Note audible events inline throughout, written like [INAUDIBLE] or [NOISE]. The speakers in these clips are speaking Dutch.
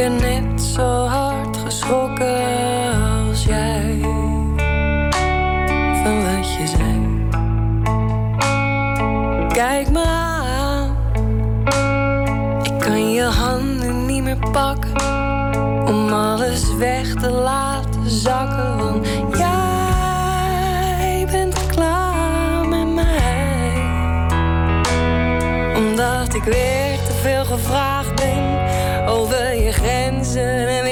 ben net zo hard geschrokken als jij van wat je zei. Kijk me aan, ik kan je handen niet meer pakken om alles weg te laten zakken. Want jij bent klaar met mij, omdat ik weer te veel gevraagd grenzen en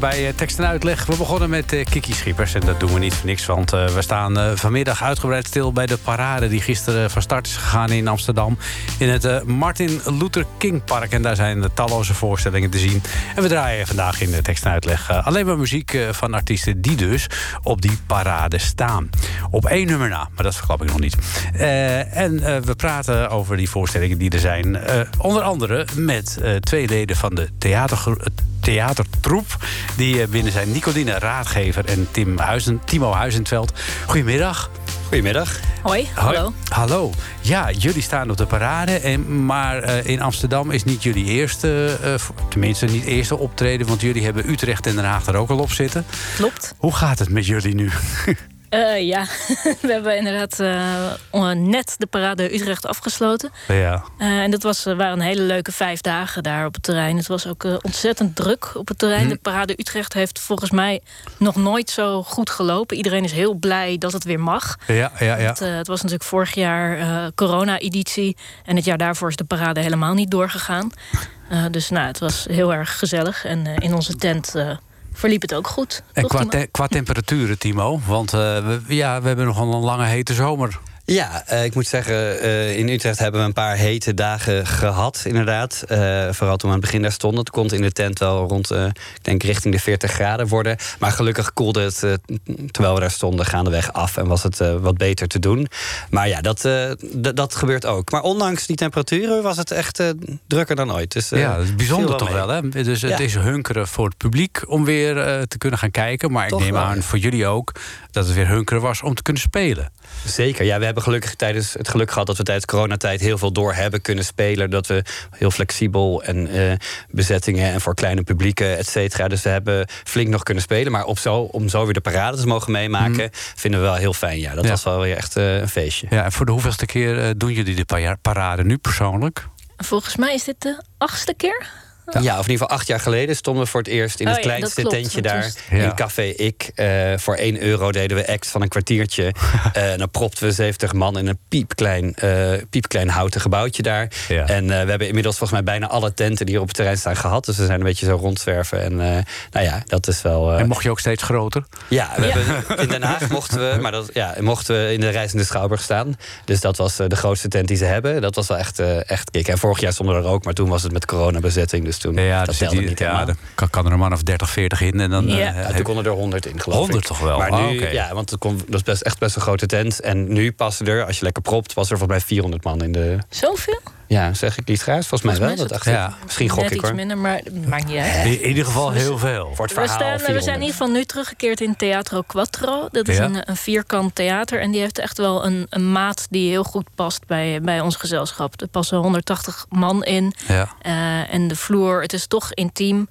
Bij uh, Tekst en Uitleg. We begonnen met uh, Kiki Schippers en dat doen we niet voor niks... want uh, we staan vanmiddag uitgebreid stil bij de parade... die gisteren van start is gegaan in Amsterdam... in het Martin Luther King Park. En daar zijn talloze voorstellingen te zien. En we draaien vandaag in Tekst en Uitleg alleen maar muziek van artiesten... die dus op die parade staan. Op één nummer na, maar dat verklap ik nog niet. en we praten over die voorstellingen die er zijn. onder andere met twee leden van de theatertroep. Die eh, binnen zijn Nicoline Raadgever en Tim Huizen, Timo Huizenveld. Goedemiddag. Goedemiddag. Hoi, hallo. Hallo. Ja, jullie staan op de parade. En, maar uh, in Amsterdam is niet jullie eerste, uh, tenminste niet eerste optreden... want jullie hebben Utrecht en Den Haag er ook al op zitten. Klopt. Hoe gaat het met jullie nu? [LAUGHS] Uh, ja, [LAUGHS] we hebben inderdaad uh, net de parade Utrecht afgesloten. Ja. Uh, en dat was, waren een hele leuke vijf dagen daar op het terrein. Het was ook ontzettend druk op het terrein. Hm. De parade Utrecht heeft volgens mij nog nooit zo goed gelopen. Iedereen is heel blij dat het weer mag. Ja, ja, ja. Het, het was natuurlijk vorig jaar corona-editie. En het jaar daarvoor is de parade helemaal niet doorgegaan. dus nou, het was heel erg gezellig. En in onze tent verliep het ook goed. En qua, qua temperaturen, Timo? Want uh, we, ja, we hebben nogal een lange hete zomer. Ja, uh, ik moet zeggen, uh, in Utrecht hebben we een paar hete dagen gehad, inderdaad. Uh, vooral toen we aan het begin daar stonden. Het kon in de tent wel rond, ik denk, richting de 40 graden worden. Maar gelukkig koelde het, terwijl we daar stonden, gaandeweg af. En was het wat beter te doen. Maar ja, dat, dat gebeurt ook. Maar ondanks die temperaturen was het echt drukker dan ooit. Dus, ja, dat is bijzonder toch wel, hè? Dus het is hunkeren voor het publiek om weer te kunnen gaan kijken. Maar ik neem aan, voor jullie ook, dat het weer hunkeren was om te kunnen spelen. Zeker, ja, we hebben gelukkig tijdens het geluk gehad dat we tijdens coronatijd heel veel door hebben kunnen spelen. Dat we heel flexibel en uh, bezettingen en voor kleine publieken, et cetera. Dus we hebben flink nog kunnen spelen. Maar op zo, om zo weer de parade te mogen meemaken, mm. vinden we wel heel fijn. Ja, dat was wel weer echt uh, een feestje. Ja, en voor de hoeveelste keer uh, doen jullie de parade nu persoonlijk? Volgens mij is dit de achtste keer. Ja. of in ieder geval acht jaar geleden stonden we voor het eerst in het oh kleinste tentje daar in Café Ik. Uh, voor 1 euro deden we act van een kwartiertje. uh, [LAUGHS] en dan propten we 70 man in een piepklein, uh, piepklein houten gebouwtje daar. En we hebben inmiddels volgens mij bijna alle tenten die hier op het terrein staan gehad. Dus we zijn een beetje zo rondzwerven. En nou ja, dat is wel. en mocht je ook steeds groter? Ja, we Hebben, in Den Haag mochten we, maar dat, ja, mochten we in de Reizende Schouwburg staan. Dus dat was de grootste tent die ze hebben. Dat was wel echt, echt kick. En vorig jaar stonden we er ook, maar toen was het met coronabezetting. Dus toen ja, dat telde niet ja, kan, kan, er een man of 30, 40 in. En dan, ja. Uh, toen konden er 100 in, geloof 100 toch wel? Maar nu, oh, okay. ja, want het kon, dat is best, echt best een grote tent. En nu passen er, als je lekker propt, was er volgens mij 400 man in de... Zoveel? Ja, zeg ik iets graag? Volgens, mij wel. Dat dacht ja. Misschien gok Net ik hoor. minder, maar maakt niet uit. In ieder geval heel veel. Voor het verhaal, we, staan, we zijn in ieder geval nu teruggekeerd in Teatro Quattro. Dat is Ja. een, een vierkant theater. En die heeft echt wel een, een maat die heel goed past bij, bij ons gezelschap. Er passen 180 man in. Ja. Eh, en de vloer, het is toch intiem.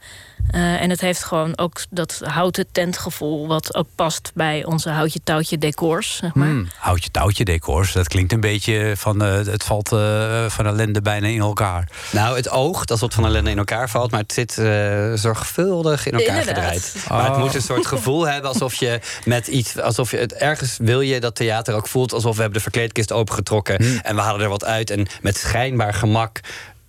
Eh, en het heeft gewoon ook dat houten tentgevoel... wat ook past bij onze houtje-touwtje decors, zeg maar. Hmm, houtje touwtje decors. Dat klinkt een beetje van eh, het valt eh, van ellende bijna in elkaar. Nou, het oog, dat wat van ellende in elkaar valt, maar het zit eh, zorgvuldig in elkaar Inderdaad. gedraaid. Maar het Oh. moet een soort [LAUGHS] gevoel hebben alsof je met iets, alsof je het ergens wil je dat theater ook voelt alsof we hebben de verkleedkist opengetrokken Hmm. en we halen er wat uit en met schijnbaar gemak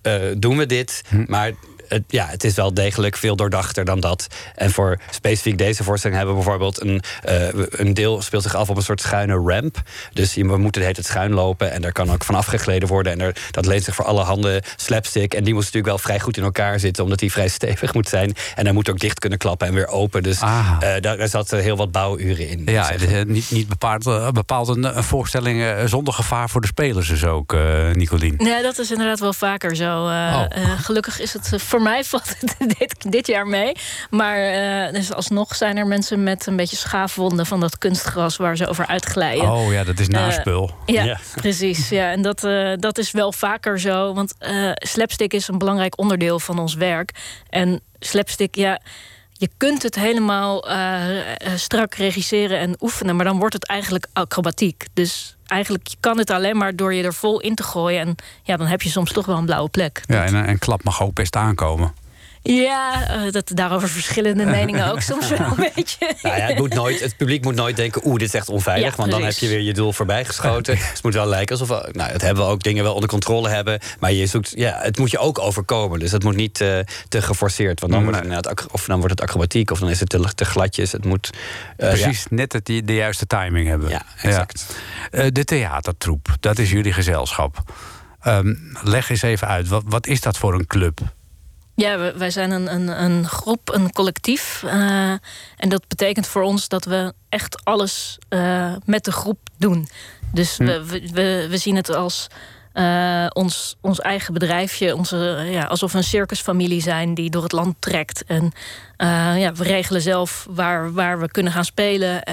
eh, doen we dit, Hmm. maar het, ja, het is wel degelijk veel doordachter dan dat. En voor specifiek deze voorstelling hebben we bijvoorbeeld een, eh, een deel speelt zich af op een soort schuine ramp. Dus je, we moeten de hele tijd schuin lopen en daar kan ook van afgegleden worden. En er, dat leent zich voor alle handen slapstick. En die moet natuurlijk wel vrij goed in elkaar zitten, omdat die vrij stevig moet zijn. En hij moet ook dicht kunnen klappen en weer open. Dus Ah. eh, daar, daar zat eh, heel wat bouwuren in. Ja, het eh, niet, niet bepaald, bepaald een, een voorstelling zonder gevaar voor de spelers dus ook, eh Nicolien. Nee, dat is inderdaad wel vaker zo. Eh, Oh. gelukkig is het eh, voor mij valt het [LAUGHS] dit, dit jaar mee. Maar eh, dus alsnog zijn er mensen met een beetje schaafwonden van dat kunstgras waar ze over uitglijden. Oh ja, dat is naspul. Ja, Ja. precies. Ja, en dat, eh, dat is wel vaker zo. Want eh, slapstick is een belangrijk onderdeel van ons werk. En slapstick, ja, je kunt het helemaal eh, eh, strak regisseren en oefenen, maar dan wordt het eigenlijk acrobatiek. Dus eigenlijk kan het alleen maar door je er vol in te gooien. En ja, dan heb je soms toch wel een blauwe plek. Ja, en een klap mag ook best aankomen. Ja, uh, dat daarover verschillende [LAUGHS] meningen ook soms wel een beetje. Nou ja, het, moet nooit, het publiek moet nooit denken, oeh, dit is echt onveilig. Ja, want dan heb je weer je doel voorbij geschoten. Dus [LAUGHS] het moet wel lijken alsof we, nou, het hebben we ook dingen wel onder controle hebben. Maar je zoekt, ja, het moet je ook overkomen. Dus het moet niet eh, te geforceerd. Want dan wordt het inderdaad, of dan wordt het acrobatiek, of dan is het te, te gladjes. Het moet. eh, Precies, net het, die- de juiste timing hebben. Ja, exact. Eh, de theatertroep, dat is jullie gezelschap. Ehm, leg eens even uit, wat, wat is dat voor een club? Ja, wij zijn een, een, een groep, een collectief. eh, en dat betekent voor ons dat we echt alles eh, met de groep doen. Dus we, we, we, we zien het als eh, ons, ons eigen bedrijfje, onze, ja, alsof we een circusfamilie zijn die door het land trekt. En ja, we regelen zelf waar, waar we kunnen gaan spelen,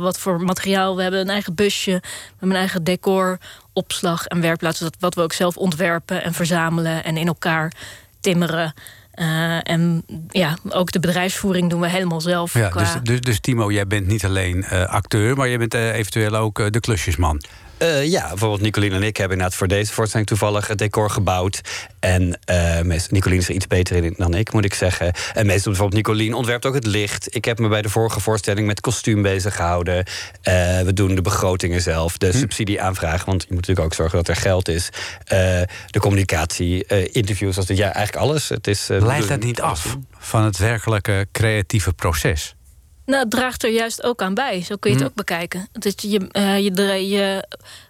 wat voor materiaal. We hebben een eigen busje, we hebben een eigen decor, opslag en werkplaats. Dat, wat we ook zelf ontwerpen en verzamelen en in elkaar timmeren. Eh, en ja, ook de bedrijfsvoering doen we helemaal zelf. Ja, qua- dus, dus, dus Timo, jij bent niet alleen eh, acteur, maar je bent eh, eventueel ook de klusjesman. Eh, ja, bijvoorbeeld Nicolien en ik hebben inderdaad voor deze voorstelling toevallig het decor gebouwd. En Nicolien is er iets beter in dan ik, moet ik zeggen. En meestal bijvoorbeeld Nicolien ontwerpt ook het licht. Ik heb me bij de vorige voorstelling met kostuum bezig gehouden. Eh, we doen de begrotingen zelf, Hm. de subsidieaanvraag. Want je moet natuurlijk ook zorgen dat er geld is. De communicatie, interviews, als dit, ja, eigenlijk alles. Het is, Leidt dat niet af van het werkelijke creatieve proces? Nou, het draagt er juist ook aan bij. Zo kun je het Hm. ook bekijken. Dat je, eh, je,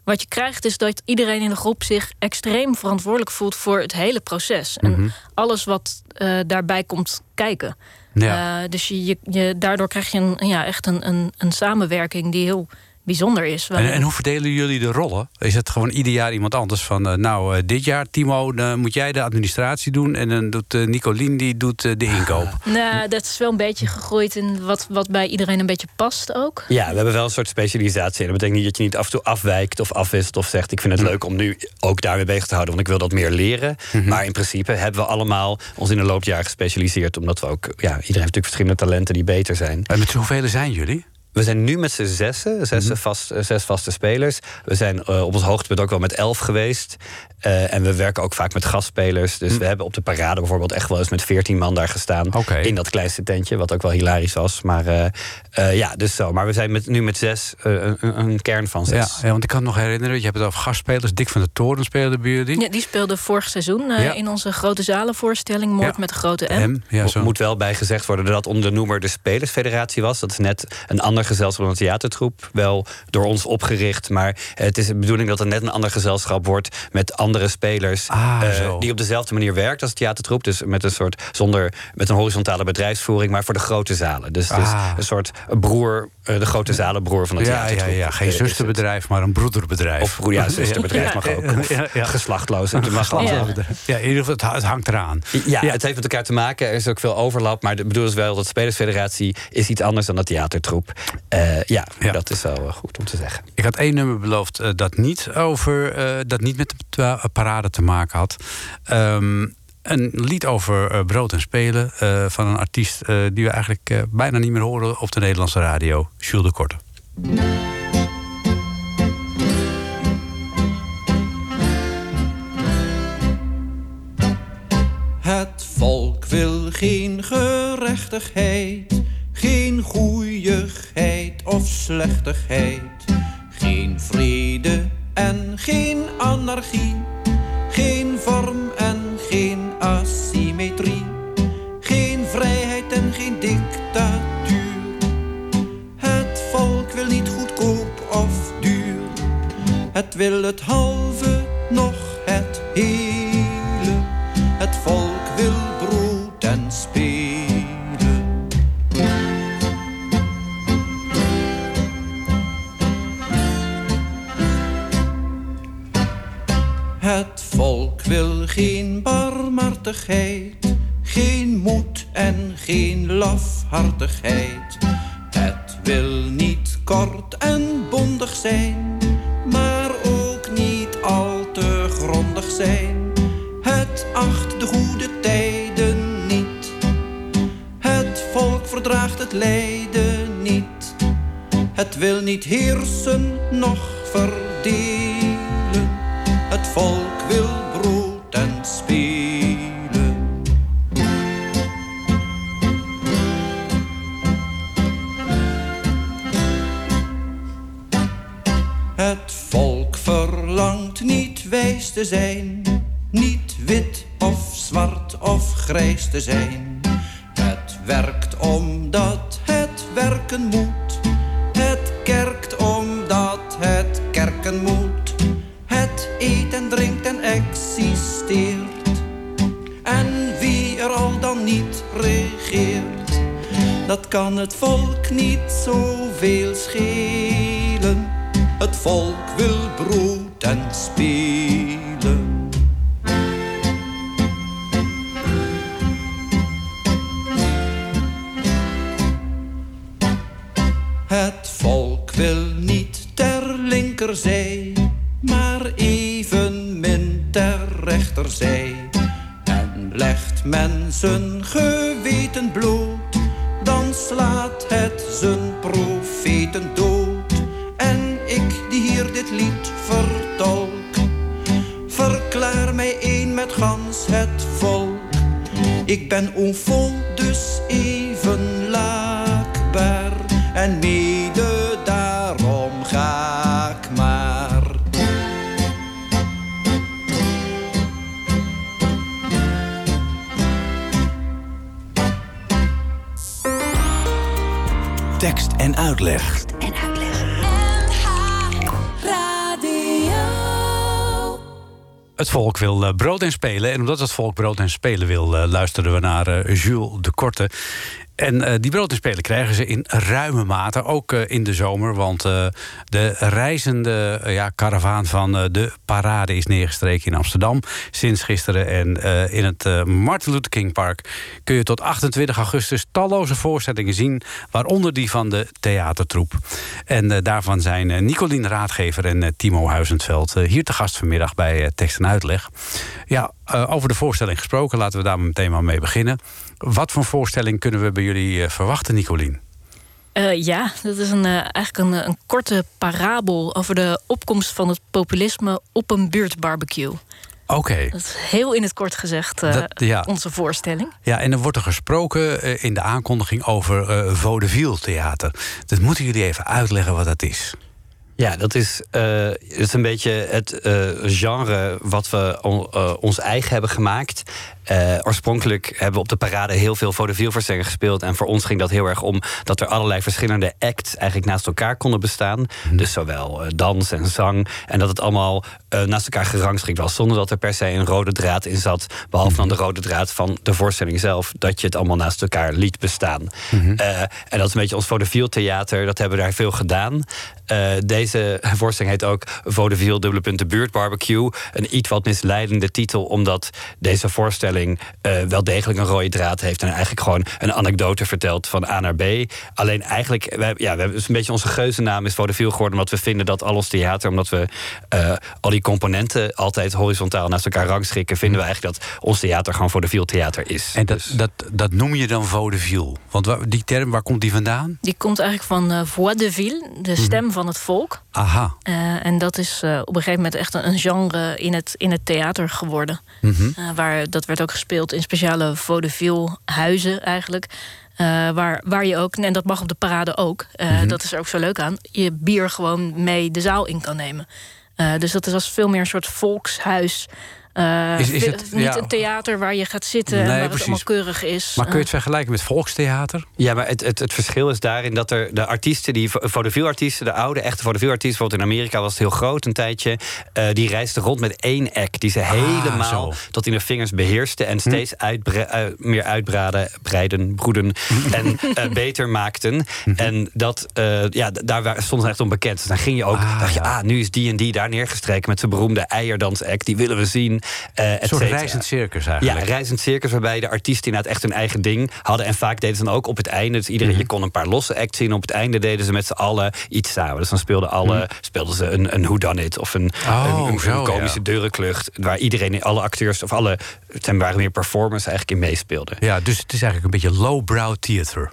wat je krijgt is dat iedereen in de groep zich extreem verantwoordelijk voelt voor het hele proces. En Mhm. alles wat eh, daarbij komt kijken. Ja. Eh, dus je, je, je- daardoor krijg je een, ja, echt een, een, een samenwerking die heel bijzonder is. En, en hoe verdelen jullie de rollen? Is het gewoon ieder jaar iemand anders van... eh, nou, eh, dit jaar, Timo, dan moet jij de administratie doen... en dan doet eh, Nicolien die doet de inkoop. [LAUGHS] Nou, dat is wel een beetje gegroeid in wat, wat bij iedereen een beetje past ook. Ja, we hebben wel een soort specialisatie. Dat betekent niet dat je niet af en toe afwijkt of afwisselt of zegt: Ik vind het leuk om nu ook daarmee bezig te houden, want ik wil dat meer leren. Maar in principe hebben we allemaal ons in de loop der jaren gespecialiseerd, omdat we ook, ja, iedereen heeft natuurlijk verschillende talenten die beter zijn. En met hoeveel zijn jullie? We zijn nu met z'n zessen, zes, vast, eh, zes vaste spelers. We zijn eh, op ons hoogtepunt ook wel met elf geweest. Eh, en we werken ook vaak met gastspelers. Dus we hebben op de parade bijvoorbeeld echt wel eens met veertien man daar gestaan. In dat kleinste tentje, wat ook wel hilarisch was. Maar eh, eh, ja, dus zo. Maar we zijn met, nu met zes, een, een kern van zes. ja, want ik kan me nog herinneren, je hebt het over gastspelers. Dick van der Toren speelde bij jullie. Ja, die speelde vorig seizoen eh, Ja. in onze grote zalenvoorstelling Moord Ja. met de grote M. M, ja, Mo- zo. Moet wel bij gezegd worden dat dat onder de noemer de Spelersfederatie was. Dat is net een ander gezelschap dan een theatertroep. Wel door ons opgericht. Maar het is de bedoeling dat er net een ander gezelschap wordt. met andere spelers. Ah, eh, die op dezelfde manier werkt als theatertroep. Dus met een soort zonder met een horizontale bedrijfsvoering. maar voor de grote zalen. Dus het Ah. een soort broer, eh, de grote zalenbroer van de ja, ja, theatertroep. ja, geen Eh, het. zusterbedrijf, maar een broederbedrijf. Of broer, ja, zusterbedrijf [LAUGHS] mag ook. Geslachtloos. Het mag Ja. in ieder geval, het, het hangt eraan. Ja, het heeft met elkaar te maken. Er is ook veel overlap. Maar de bedoeling is wel dat de Spelersfederatie is iets anders dan de theatertroep. Eh, ja, Ja. dat is wel eh, goed om te zeggen. Ik had één nummer beloofd eh, dat, niet over, eh, dat niet met de parade te maken had. Ehm, een lied over eh, brood en spelen eh, van een artiest eh, die we eigenlijk bijna niet meer horen op de Nederlandse radio, Jules de Korte. Het volk wil geen gerechtigheid, geen goeieigheid of slechtigheid, geen vrede en geen anarchie, geen vorm en geen asymmetrie, geen vrijheid en geen dictatuur. Het volk wil niet goedkoop of duur, het wil het halve, nog het hele. Geen moed en geen lafhartigheid. Het wil niet kort en bondig zijn, maar ook niet al te grondig zijn. Het acht de goede tijden niet. Het volk verdraagt het lijden niet. Het wil niet heersen, noch verdelen. Eet en drinkt en existeert. En wie er al dan niet regeert, dat kan het volk niet zoveel schelen. Het volk wil brood en spelen. Legt men en spelen. En omdat het volk brood en spelen wil, eh, luisteren we naar eh, Jules de Korte. En eh, die brood en spelen krijgen ze in ruime mate, ook eh, in de zomer. Want eh, de reizende ja, karavaan van de parade is neergestreken in Amsterdam sinds gisteren. En in het Martin Luther King Park kun je tot 28 augustus talloze voorstellingen zien, waaronder die van de theatertroep. En daarvan zijn Nicolien Raadgever en Timo Huizenveld hier te gast vanmiddag bij Tekst en Uitleg. Ja, eh, over de voorstelling gesproken, laten we daar meteen maar mee beginnen. Wat voor voorstelling kunnen we bij jullie eh, verwachten, Nicolien? Eh, ja, dat is een, eigenlijk een, een korte parabel over de opkomst van het populisme op een buurtbarbecue. Oké. Dat is heel in het kort gezegd Dat- ja. onze voorstelling. Ja, en er wordt er gesproken in de aankondiging over vaudeville theater. Dat moeten jullie even uitleggen wat dat is. Ja, dat is, eh, is een beetje het eh, genre wat we eh, ons eigen hebben gemaakt. Eh, oorspronkelijk hebben we op de parade heel veel vaudeville-voorstellingen gespeeld. En voor ons ging dat heel erg om dat er allerlei verschillende acts eigenlijk naast elkaar konden bestaan. Dus zowel eh, dans en zang. En dat het allemaal eh, naast elkaar gerangschikt was. Zonder dat er per se een rode draad in zat. Behalve dan de rode draad van de voorstelling zelf. Dat je het allemaal naast elkaar liet bestaan. Eh, en dat is een beetje ons vaudeville theater. Dat hebben we daar veel gedaan. Deze [LAUGHS] voorstelling heet ook Vaudeville dubbele punt de buurt barbecue. Een iets wat misleidende titel, omdat deze voorstelling eh, wel degelijk een rode draad heeft en eigenlijk gewoon een anekdote vertelt van A naar B. Alleen eigenlijk, hebben- ja, we hebben dus een beetje onze geuzennaam is Vaudeville geworden, omdat we vinden dat al ons theater, omdat we eh, al die componenten altijd horizontaal naast elkaar rangschikken, vinden we eigenlijk dat ons theater gewoon Vaudeville theater is. En dat, Dus- dat, dat noem je dan vaudeville. Want wa- die term, waar komt die vandaan? Die komt eigenlijk van eh, voix de ville, de stem van het volk. Aha. Eh, en dat is eh, op een gegeven moment echt een, een genre in het, in het theater geworden. Mhm. Eh, waar, dat werd ook gespeeld in speciale vaudeville huizen eigenlijk. Eh, waar, waar je ook, en dat mag op de parade ook, eh, Mhm. dat is er ook zo leuk aan, je bier gewoon mee de zaal in kan nemen. Eh, dus dat is als veel meer een soort volkshuis. Eh, Is- het- niet ja. een theater waar je gaat zitten Nee, en waar het allemaal keurig is. Maar kun je Eh, het vergelijken met volkstheater? Ja, maar het, het, het verschil is daarin dat er de artiesten, die vaudeville-artiesten, de oude echte vaudeville-artiesten, bijvoorbeeld in Amerika was het heel groot een tijdje, eh, die reisden rond met één act die ze helemaal Ah, zo. tot in de vingers beheersten en steeds uitbre- eh, meer uitbraden, breiden, broeden en eh, [LAUGHS] beter maakten. En dat, eh, ja, daar ze echt onbekend. Dus dan ging je ook, Ah, dacht je, ja. ah, nu is die en die daar neergestreken met zijn beroemde eierdansact, die willen we zien. Eh, Een soort reizend circus Ja, eigenlijk. een reizend circus waarbij de artiesten inderdaad echt hun eigen ding hadden. En vaak deden ze dan ook op het einde. Dus iedereen, Mhm. je kon een paar losse acts zien. Op het einde deden ze met z'n allen iets samen. Dus dan speelden, alle, speelden ze een, een whodunit of een, Mhm. Oh, een, een, zo, een komische ja. deurenklucht. Waar iedereen, alle acteurs of alle, het waren meer performers eigenlijk in meespeelden. Ja, dus het is eigenlijk een beetje lowbrow theater.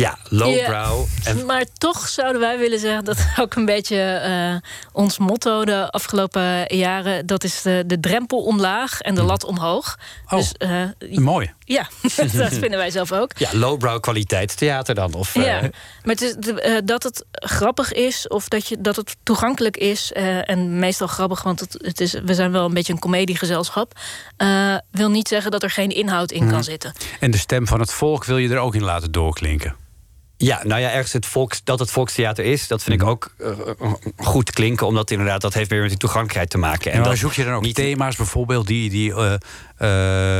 Ja, lowbrow. Ja, En Maar toch zouden wij willen zeggen dat [LAUGHS] ook een beetje eh, ons motto de afgelopen jaren. Dat is de, de drempel omlaag en de lat omhoog. Oh. Dus eh, [LAUGHS] Mooi. Ja, [LAUGHS] dat vinden wij zelf ook. Ja, lowbrow kwaliteitstheater dan. Of, Ja, eh, maar het is, dat het grappig is of dat, je, dat het toegankelijk is... en meestal grappig, want het, het is, we zijn wel een beetje een comediegezelschap... wil niet zeggen dat er geen inhoud in kan zitten. En de stem van het volk wil je er ook in laten doorklinken. Ja, nou ja, ergens het volks, dat het volkstheater is, dat vind ik ook eh, goed klinken. Omdat inderdaad, dat heeft weer met die toegankelijkheid te maken. En dan zoek je dan ook niet- thema's bijvoorbeeld die, die, eh,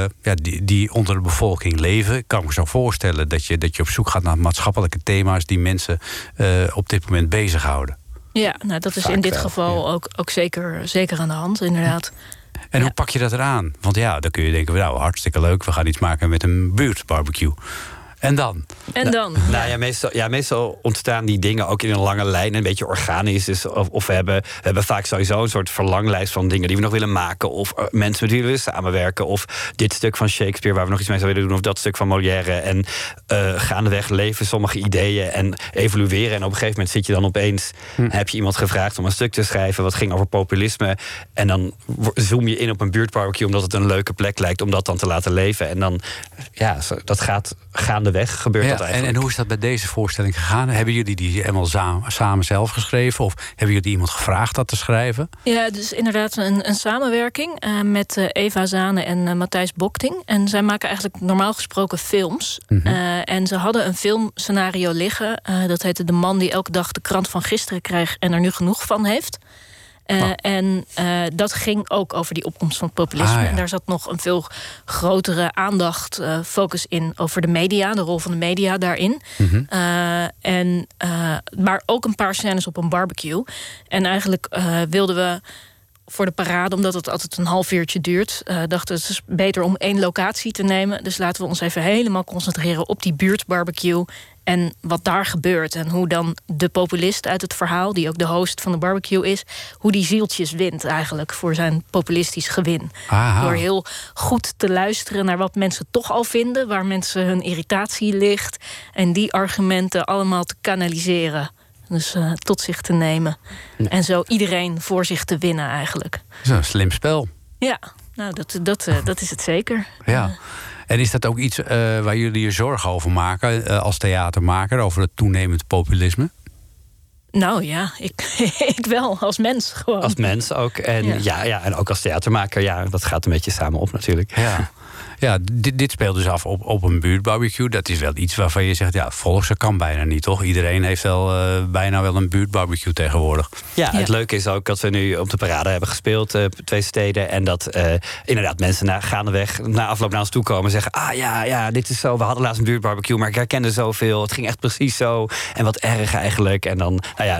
eh, ja, die, die onder de bevolking leven. Ik kan me zo voorstellen dat je, dat je op zoek gaat naar maatschappelijke thema's die mensen eh, op dit moment bezighouden. Ja, nou, dat is Vaak in dit wel, geval ook, ook zeker, zeker aan de hand, inderdaad. En Ja. hoe pak je dat eraan? Want ja, dan kun je denken, nou hartstikke leuk, we gaan iets maken met een buurtbarbecue. En dan? En dan? Nou ja meestal, ja, meestal ontstaan die dingen ook in een lange lijn, een beetje organisch. Dus of, of we, hebben, we hebben vaak sowieso een soort verlanglijst van dingen die we nog willen maken. Of eh, mensen met wie we willen samenwerken. Of dit stuk van Shakespeare waar we nog iets mee zouden willen doen. Of dat stuk van Molière. En eh, gaandeweg leven sommige ideeën en evolueren. En op een gegeven moment zit je dan opeens. Heb je iemand gevraagd om een stuk te schrijven wat ging over populisme. En dan zoom je in op een buurtbarbecue omdat het een leuke plek lijkt om dat dan te laten leven. En dan, ja, zo- dat gaat gaandeweg gebeurt Ja, dat en, eigenlijk. en hoe is dat bij deze voorstelling gegaan? Hebben jullie die helemaal samen, samen zelf geschreven? Of hebben jullie iemand gevraagd dat te schrijven? Ja, dus inderdaad een, een samenwerking eh, met eh, Eva Zane en eh, Matthijs Bokting. En zij maken eigenlijk normaal gesproken films. Eh, en ze hadden een filmscenario liggen. eh, dat heette De man die elke dag de krant van gisteren krijgt en er nu genoeg van heeft. Eh, Oh. En eh, dat ging ook over die opkomst van het populisme. Ah, ja. En daar zat nog een veel grotere aandacht, eh, focus in over de media, de rol van de media daarin. Mhm. En, maar ook een paar scènes op een barbecue. En eigenlijk wilden we voor de parade, omdat het altijd een half uurtje duurt, dachten we het is beter om één locatie te nemen. Dus laten we ons even helemaal concentreren op die buurtbarbecue. En wat daar gebeurt. En hoe dan de populist uit het verhaal, die ook de host van de barbecue is, hoe die zieltjes wint eigenlijk voor zijn populistisch gewin. Aha. Door heel goed te luisteren naar wat mensen toch al vinden, waar mensen hun irritatie ligt. En die argumenten allemaal te kanaliseren. Dus eh, tot zich te nemen. En zo iedereen voor zich te winnen eigenlijk. Een slim spel. Ja, nou, dat, dat, eh, dat is het zeker. Ja. En is dat ook iets eh, waar jullie je zorgen over maken eh, als theatermaker, over het toenemend populisme? Nou ja, ik, [LAUGHS] ik wel, als mens gewoon. Als mens ook. En, Ja. ja. Ja, en ook als theatermaker. Ja, dat gaat een beetje samen op natuurlijk. Ja. [LAUGHS] Ja, dit, dit speelt dus af op, op een buurtbarbecue. Dat is wel iets waarvan je zegt, ja, volks kan bijna niet, toch? Iedereen heeft wel, eh, bijna wel een buurtbarbecue tegenwoordig. Ja, Ja. het leuke is ook dat we nu op de parade hebben gespeeld, eh, twee steden. En dat eh, inderdaad mensen na, gaandeweg na afloop naar ons toe komen en zeggen: Ah ja, ja, dit is zo. We hadden laatst een buurtbarbecue, maar ik herkende zoveel. Het ging echt precies zo. En wat erg eigenlijk. En dan, nou ja,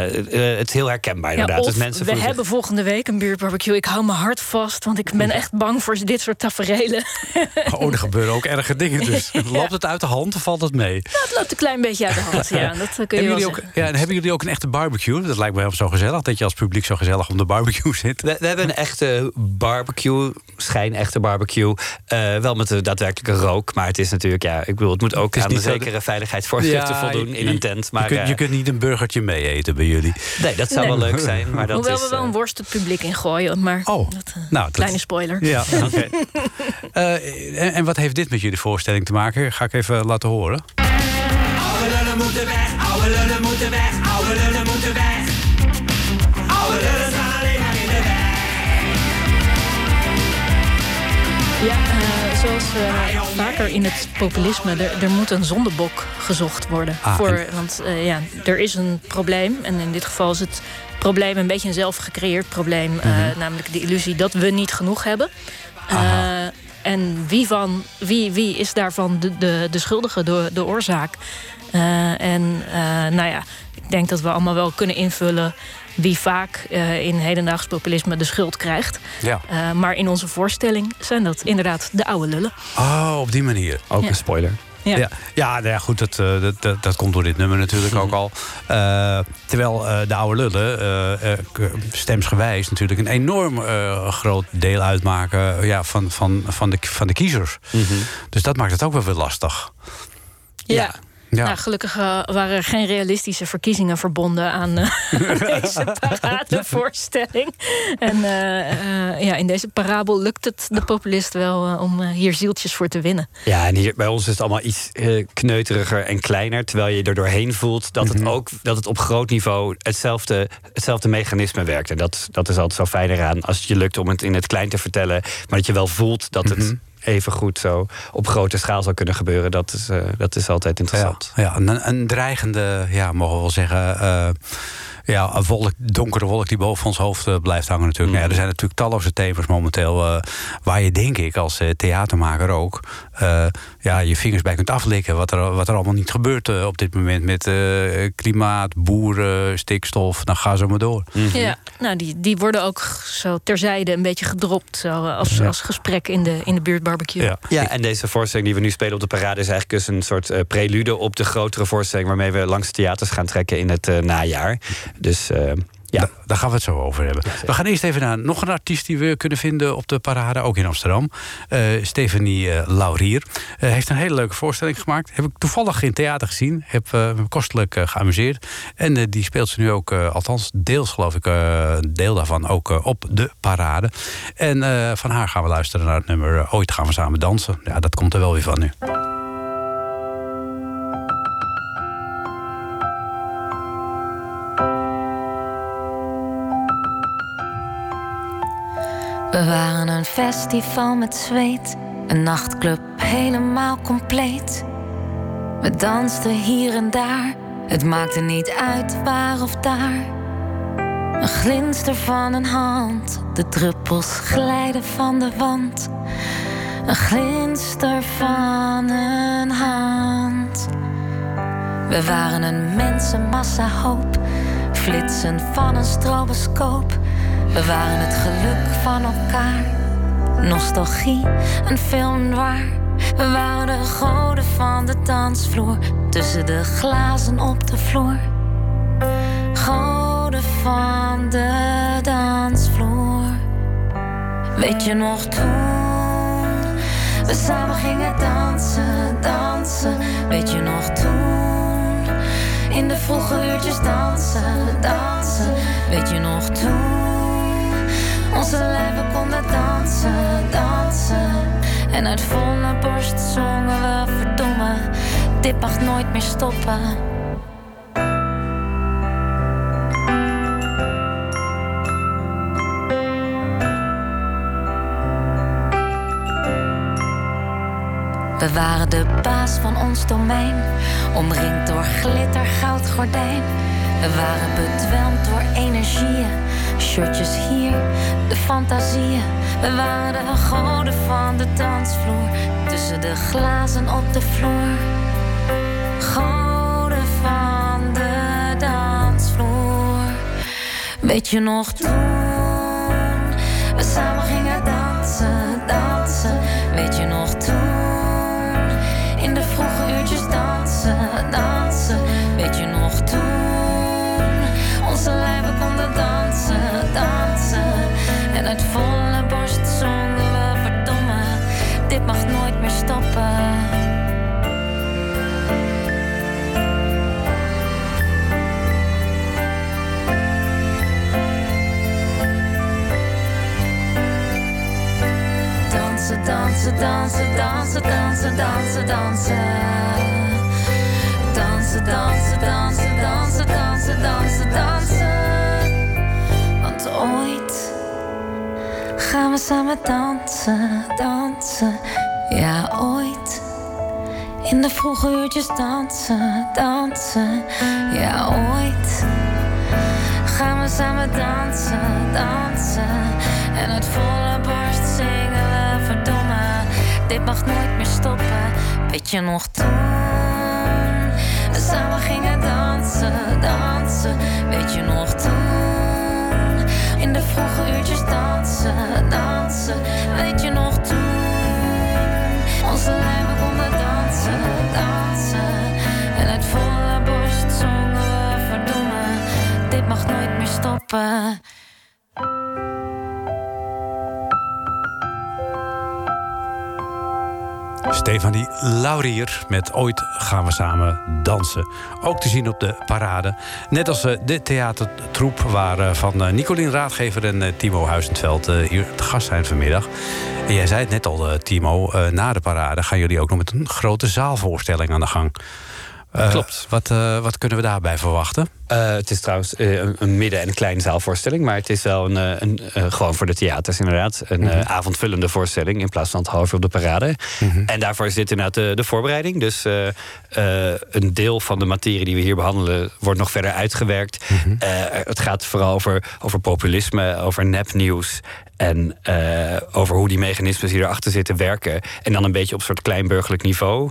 het is heel herkenbaar Ja, inderdaad. of dus mensen we hebben volgende week een buurtbarbecue. Ik hou mijn hart vast, want ik ben echt bang voor dit soort taferelen. [LAUGHS] Oh, er gebeuren ook erge dingen dus. [LAUGHS] Loopt het uit de hand of valt het mee? Het loopt een klein beetje uit de hand, ja. [LAUGHS] Dat eh, kun je Hebben wel jullie, ook, ja, en hebben jullie ook een echte barbecue? Dat lijkt me wel zo gezellig, dat je als publiek zo gezellig om de barbecue zit. We, we hebben een echte barbecue, schijn-echte barbecue. eh, wel met de daadwerkelijke rook. Maar het is natuurlijk, ja, ik bedoel, het moet ook aan zo zekere veiligheidsvoorschriften voldoen je- in een tent. Maar je, kunt, eh, je kunt niet een burgertje mee eten bij jullie. nee, dat zou Nee. wel leuk zijn. Maar dat Hoewel is, we wel eh, een worst het publiek in gooien. Maar Oh, dat, eh, nou, dat- kleine spoiler. Ja, [LAUGHS] oké. Eh, en, en wat heeft dit met jullie voorstelling te maken? Ga ik even laten horen. Oude lullen moeten weg, oude lullen moeten weg, oude lullen moeten weg. Oude lullen staan alleen maar in de weg. Ja, eh, zoals eh, vaker in het populisme, er, er moet een zondebok gezocht worden. Ah, voor, en- Want eh, ja, er is een probleem. En in dit geval is het probleem een beetje een zelfgecreëerd probleem. eh, Mhm. namelijk de illusie dat we niet genoeg hebben. Aha. En wie, van, wie, wie is daarvan de, de, de schuldige, de, de oorzaak? Eh, en eh, nou ja, ik denk dat we allemaal wel kunnen invullen wie vaak eh, in hedendaags populisme de schuld krijgt. Ja. Eh, maar in onze voorstelling zijn dat inderdaad de oude lullen. Oh, op die manier. ook Ja. een spoiler. Ja. Ja, ja, nou ja goed, dat, eh, dat, dat, dat komt door dit nummer natuurlijk ook al. [LAUGHS] Eh, terwijl eh, de oude lullen, stemsgewijs, natuurlijk een enorm groot deel uitmaken ja, van, van, van, de, van de kiezers. Dus dat maakt het ook wel weer lastig. Ja. Ja. Nou, gelukkig eh, waren er geen realistische verkiezingen verbonden aan eh, [LAUGHS] [LAUGHS] deze paradevoorstelling. En eh, eh, ja, in deze parabel lukt het de populist wel om hier zieltjes voor te winnen. Ja, en hier bij ons is het allemaal iets eh, kneuteriger en kleiner. Terwijl je er doorheen voelt dat het ook dat het op groot niveau hetzelfde, hetzelfde mechanisme werkt. En dat, dat is altijd zo fijn eraan als het je lukt om het in het klein te vertellen. Maar dat je wel voelt dat het even goed zo op grote schaal zou kunnen gebeuren. Dat is, eh, dat is altijd Ja, interessant. ja een, een dreigende, ja, mogen we wel zeggen. eh, ja, een wolk, donkere wolk die boven ons hoofd eh, blijft hangen natuurlijk. Nou ja, er zijn natuurlijk talloze thema's momenteel... eh, waar je denk ik als eh, theatermaker ook... eh, ja, je vingers bij kunt aflikken. Wat er, wat er allemaal niet gebeurt op dit moment... met eh, klimaat, boeren, stikstof. Dan ga zo maar door. Ja, nou, die, die worden ook zo terzijde een beetje gedropt. Zo, als, als gesprek in de, in de buurtbarbecue. Ja. Ja, en deze voorstelling die we nu spelen op de parade is eigenlijk dus een soort eh, prelude op de grotere voorstelling waarmee we langs de theaters gaan trekken in het eh, najaar. Dus eh, ja. Da- Daar gaan we het zo over hebben. we gaan eerst even naar nog een artiest die we kunnen vinden op de parade, ook in Amsterdam. Eh Stephanie eh, Laurier. Heeft een hele leuke voorstelling gemaakt. Heb ik toevallig in theater gezien. Heb me kostelijk geamuseerd. En die speelt ze nu ook, althans deels geloof ik, een deel daarvan ook op de parade. En van haar gaan we luisteren naar het nummer Ooit gaan we samen dansen. Ja, dat komt er wel weer van nu. We waren een festival met zweet, een nachtclub helemaal compleet. We dansten hier en daar, het maakte niet uit waar of daar. Een glinster van een hand, de druppels glijden van de wand. Een glinster van een hand. We waren een mensenmassa hoop, flitsen van een stroboscoop. We waren het geluk van elkaar, nostalgie, een film waar. We waren de goden van de dansvloer, tussen de glazen op de vloer. Goden van de dansvloer. Weet je nog toen we samen gingen dansen, dansen? Weet je nog toen in de vroege uurtjes dansen, dansen? Weet je nog toen onze lijven konden dansen, dansen? En uit volle borst zongen we verdomme, dit mag nooit meer stoppen. We waren de baas van ons domein, omringd door glitter, goud, gordijn. We waren bedwelmd door energieën, shirtjes hier, de fantasieën. We waren de goden van de dansvloer, tussen de glazen op de vloer. Goden van de dansvloer. Weet je nog toen we samen gingen dansen, dansen? Weet je nog toen onze konden dansen, dansen? En uit volle borst zongen we verdomme, dit mag nooit meer stoppen. Dansen, dansen, dansen, dansen, dansen, dansen, dansen. Dansen, dansen, dansen, dansen, dansen, dansen. Want ooit gaan we samen dansen, dansen. Ja, ooit. In de vroege uurtjes dansen, dansen. Ja, ooit gaan we samen dansen, dansen. En uit volle borst zingen verdomme, dit mag nooit meer stoppen. Weet je nog toen samen gingen dansen, dansen? Weet je nog toen in de vroege uurtjes dansen, dansen? Weet je nog toen onze lijven konden dansen, dansen? En uit volle borst zongen we verdomme, dit mag nooit meer stoppen. Stefanie Laurier met Ooit gaan we samen dansen. Ook te zien op de parade. Net als eh, de theatertroep waar eh, van eh, Nicolien Raadgever en Timo Huizenveld hier te gast zijn vanmiddag. En jij zei het net al, Timo, na de parade gaan jullie ook nog met een grote zaalvoorstelling aan de gang. Eh, Klopt. Wat, eh, wat kunnen we daarbij verwachten? Eh, het is trouwens een, een midden- en een kleine zaalvoorstelling. Maar het is wel een, een, gewoon voor de theaters inderdaad. Een eh, avondvullende voorstelling in plaats van het half uur op de parade. En daarvoor zit inderdaad de, de voorbereiding. Dus een deel van de materie die we hier behandelen... wordt nog verder uitgewerkt. Eh, het gaat vooral over, over populisme, over nepnieuws... En eh, over hoe die mechanismes die erachter zitten werken. En dan een beetje op een soort kleinburgerlijk niveau.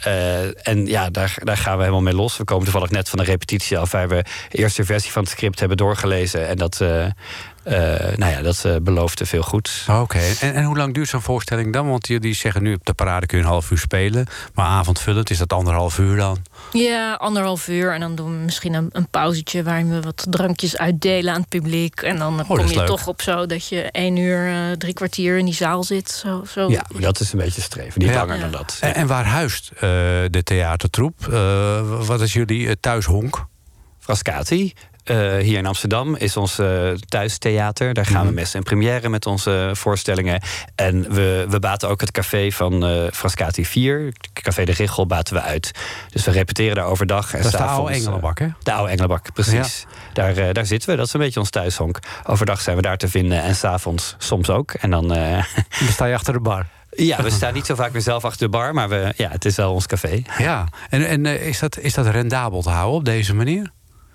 Eh, en ja, daar, daar gaan we helemaal mee los. We komen toevallig net van een repetitie af... waar we de eerste versie van het script hebben doorgelezen. En dat, eh, nou ja, dat eh, beloofde veel goed. Oké, en, en hoe lang duurt zo'n voorstelling dan? Want jullie zeggen nu op de parade kun je een half uur spelen. Maar avondvullend is dat anderhalf uur dan? Ja, anderhalf uur. En dan doen we misschien een, een pauzetje waarin we wat drankjes uitdelen aan het publiek. En dan dat kom je leuk. toch op zo dat je één uur, eh, drie kwartier in die zaal zit. Zo, zo. Ja, maar dat is een beetje streven. Niet Ja. langer Ja. dan dat. En, en waar huist eh, de theatertroep? Eh, wat is jullie eh, thuishonk? Frascati. Eh, hier in Amsterdam is ons eh, thuistheater. Daar gaan we met en première met onze voorstellingen. En we, we baten ook het café van eh Frascati 4. Café de Richel baten we uit. Dus we repeteren daar overdag. En Dat is de oude eh, Engelenbak, hè? De oude Engelenbak, precies. Daar, eh, daar zitten we. Dat is een beetje ons thuishonk. Overdag zijn we daar te vinden en s'avonds soms ook. En dan... eh, [LAUGHS] Dan sta je achter de bar. ja, we staan niet zo vaak weer zelf achter de bar, maar we, ja, het is wel ons café. Ja, en, en eh, is, dat, is dat rendabel te houden op deze manier?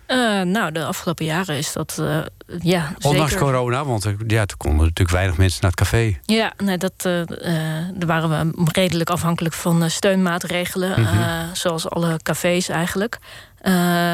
Eh, nou, de afgelopen jaren is dat eh, ja, Ondanks zeker. corona, want ja, toen konden natuurlijk weinig mensen naar het café. Ja, nee, dat, eh, daar waren we redelijk afhankelijk van steunmaatregelen. Mhm. zoals alle cafés eigenlijk.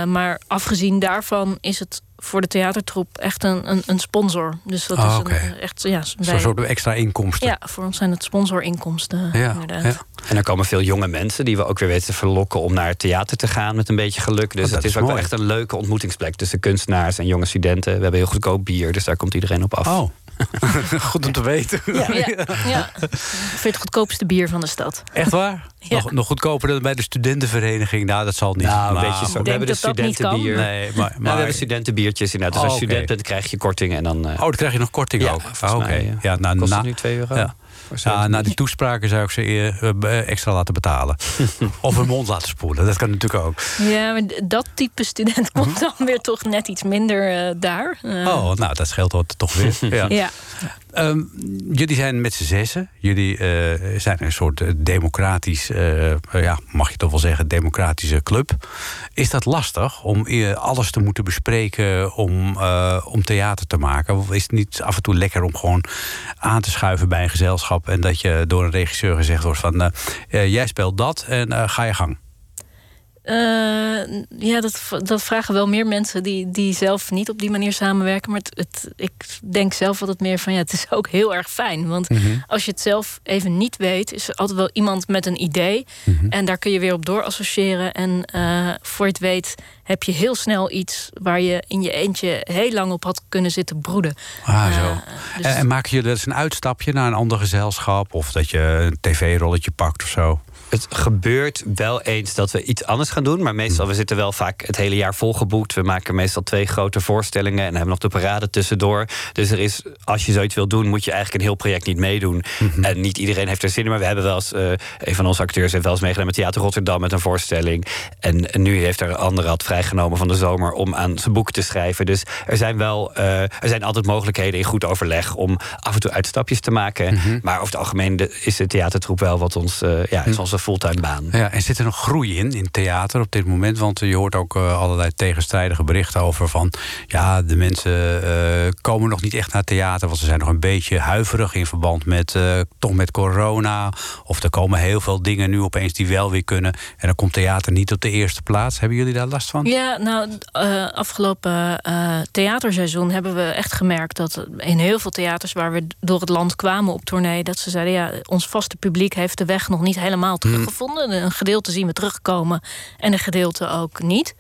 Maar afgezien daarvan is het voor de theatertroep echt een, een, een sponsor. Dus dat Ah, is een, echt, ja, Zo'n wij- soort extra inkomsten. ja, voor ons zijn het sponsorinkomsten Ja, inderdaad. ja. En er komen veel jonge mensen die we ook weer weten te verlokken om naar het theater te gaan met een beetje geluk. Dus Oh, dat het is, is ook wel echt een leuke ontmoetingsplek tussen kunstenaars en jonge studenten. We hebben heel goedkoop bier, dus daar komt iedereen op af. Oh, [LAUGHS] goed om te weten. Ja, ja. Ik vind het goedkoopste bier van de stad. Echt waar? Ja. Nog, nog goedkoper dan bij de studentenvereniging? Nou, dat zal niet. Nou, Maar- beetje zo. denk We hebben de dat dat niet kan. studentenbier. Nee, maar, Nou, we maar- hebben studentenbiertjes inderdaad. Dus Oh, als student bent, krijg je korting en dan eh, Oh, dan krijg je nog korting Ja, ook. Ah, Oké. ja. Ja, nou, kost na, het nu 2 euro. ja. Ja, zo'n- na die toespraken zou ik ze eh, extra laten betalen. [LAUGHS] of hun mond laten spoelen. Dat kan natuurlijk ook. Ja, maar dat type student komt dan weer toch net iets minder eh, daar. Eh, Mhm. Oh, nou, dat scheelt wat toch weer. [LAUGHS] Ja. Ja. Ehm, jullie zijn met z'n zessen. Jullie eh, zijn een soort eh, democratisch, eh, ja, mag je toch wel zeggen, democratische club. Is dat lastig om alles te moeten bespreken om, om theater te maken? Of is het niet af en toe lekker om gewoon aan te schuiven bij een gezelschap en dat je door een regisseur gezegd wordt van jij speelt dat en ga je gang? Eh, ja, dat, dat vragen wel meer mensen die, die zelf niet op die manier samenwerken. Maar het, het, ik denk zelf altijd meer van ja, het is [LAUGHS] ook heel erg fijn. Want als je het zelf even niet weet, is er altijd wel iemand met een idee. En daar kun je weer op door associëren. En eh, voor je het weet heb je heel snel iets waar je in je eentje heel lang op had kunnen zitten broeden. Ah, Eh, zo. dus- En, en maken jullie dus een uitstapje naar een ander gezelschap? Of dat je een tv-rolletje pakt of zo? Het gebeurt wel eens dat we iets anders gaan doen. Maar meestal, we zitten wel vaak het hele jaar volgeboekt. We maken meestal twee grote voorstellingen en hebben nog de parade tussendoor. Dus er is, als je zoiets wil doen, moet je eigenlijk een heel project niet meedoen. En niet iedereen heeft er zin in. Maar we hebben wel eens, eh, een van onze acteurs heeft wel eens meegedaan met Theater Rotterdam met een voorstelling. En, en nu heeft er een andere had vrijgenomen van de zomer om aan zijn boek te schrijven. Dus er zijn wel, eh, er zijn altijd mogelijkheden in goed overleg om af en toe uitstapjes te maken. Maar over het algemeen is de theatertroep wel wat ons, eh, ja, is onze fulltime baan. Ja, en zit er nog groei in, in theater op dit moment? Want je hoort ook eh, allerlei tegenstrijdige berichten over van... ja, de mensen eh, komen nog niet echt naar theater... want ze zijn nog een beetje huiverig in verband met, eh, toch met corona. Of er komen heel veel dingen nu opeens die wel weer kunnen... en dan komt theater niet op de eerste plaats. Hebben jullie daar last van? Ja, nou, eh, afgelopen eh, theaterseizoen hebben we echt gemerkt dat in heel veel theaters waar we door het land kwamen op tournee, dat ze zeiden: ja, ons vaste publiek heeft de weg nog niet helemaal teruggevonden. Een gedeelte zien we terugkomen en een gedeelte ook niet.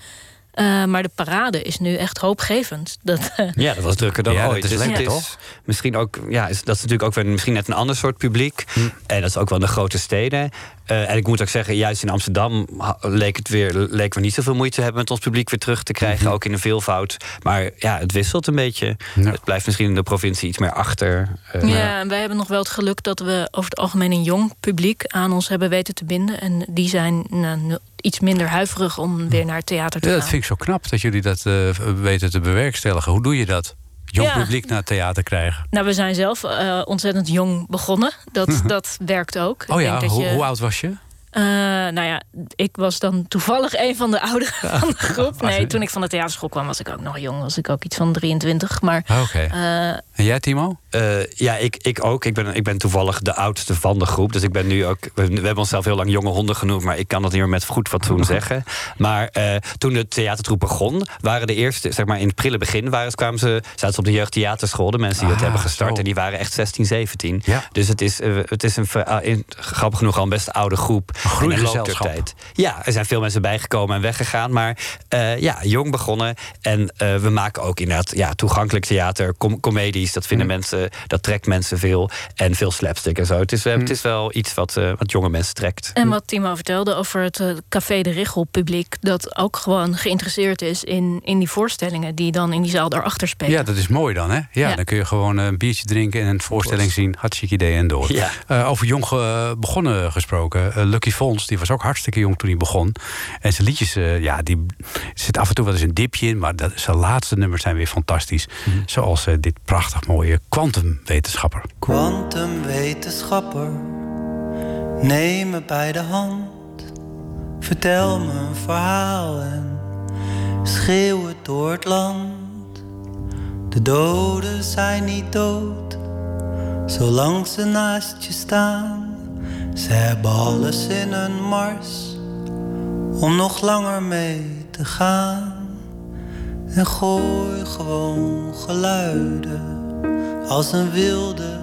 Eh, maar de parade is nu echt hoopgevend. Dat, eh, Ja, dat was drukker dan Ja, dat ooit. is Dus lekker, het is toch? Misschien ook, ja, is, dat is natuurlijk ook weer misschien net een ander soort publiek. Hm. En dat is ook wel in de grote steden. Eh, en ik moet ook zeggen, juist in Amsterdam leek het weer, leek we niet zoveel moeite te hebben met ons publiek weer terug te krijgen, ook in een veelvoud. Maar ja, het wisselt een beetje. Ja. Het blijft misschien in de provincie iets meer achter. Eh, ja, en wij hebben nog wel het geluk dat we over het algemeen een jong publiek aan ons hebben weten te binden. En die zijn nou, iets minder huiverig om weer naar het theater te Ja, gaan. dat vind ik zo knap dat jullie dat eh, weten te bewerkstelligen. Hoe doe je dat? Jong Ja. publiek naar het theater krijgen. Nou, we zijn zelf eh, ontzettend jong begonnen. Dat, [LAUGHS] dat werkt ook. Oh ja, hoe, je- hoe oud was je? Eh, nou ja, ik was dan toevallig een van de ouderen van de groep. Was Nee, toen ik van de theaterschool kwam was ik ook nog jong. Was ik ook iets van 23. Maar Ah, Oké. eh, En jij, Timo? Eh, ja, ik, ik ook. Ik ben, ik ben toevallig de oudste van de groep. Dus ik ben nu ook. We, we hebben onszelf heel lang jonge honden genoemd. Maar ik kan dat niet meer met goed fatsoen zeggen. Maar eh, toen de theatertroep begon, waren de eerste, zeg maar in het prille begin, waren, het- kwamen ze, zaten ze op de jeugdtheaterschool. De mensen die dat Ah, hebben gestart. zo. En die waren echt 16, 17. Ja. Dus het is, het is een, ah, grappig genoeg al een best oude groep. Een groeigezelschap. Tijd- Ja, er zijn veel mensen bijgekomen en weggegaan. Maar eh, ja, jong begonnen. En eh, we maken ook inderdaad ja, toegankelijk theater, com- comedies. Dat vinden mensen, dat trekt mensen veel. En veel slapstick en zo. Het is, eh, het is wel iets wat, wat jonge mensen trekt. En wat Timo vertelde over het Café de Richel publiek... dat ook gewoon geïnteresseerd is in, in die voorstellingen... die dan in die zaal daarachter spelen. Ja, dat is mooi dan, hè? Ja, Ja. dan kun je gewoon een biertje drinken en een voorstelling zien. Hartstikke idee en door. Ja. Eh, over jong begonnen gesproken. eh, Lucky Fons, die was ook hartstikke jong toen hij begon. En zijn liedjes, eh, ja, die zit af en toe wel eens een dipje in. Maar dat, zijn laatste nummers zijn weer fantastisch. Mhm. Zoals eh, dit prachtig mooie kwantumwetenschapper. Quantumwetenschapper, neem me bij de hand. Vertel me een verhaal en schreeuw het door het land. De doden zijn niet dood, zolang ze naast je staan. Ze hebben alles in hun mars om nog langer mee te gaan. En gooi gewoon geluiden als een wilde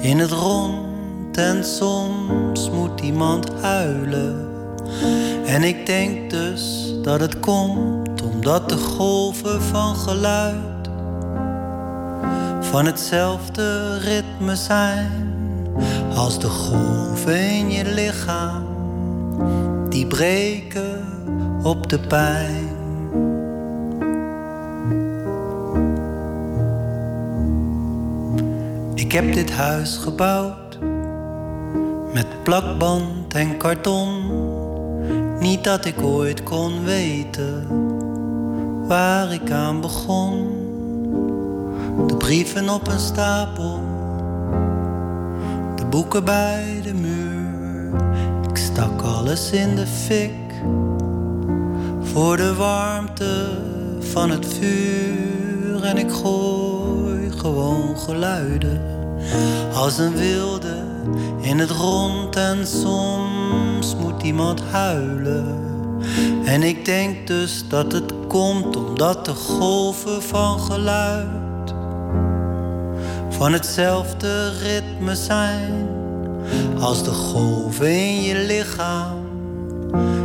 in het rond en soms moet iemand huilen. En ik denk dus dat het komt omdat de golven van geluid van hetzelfde ritme zijn als de golven in je lichaam die breken op de pijn. Ik heb dit huis gebouwd met plakband en karton. Niet dat ik ooit kon weten waar ik aan begon. De brieven op een stapel, boeken bij de muur. Ik stak alles in de fik voor de warmte van het vuur. En ik gooi gewoon geluiden als een wilde in het rond. En soms moet iemand huilen. En ik denk dus dat het komt omdat de golven van geluid van hetzelfde ritme zijn als de golven in je lichaam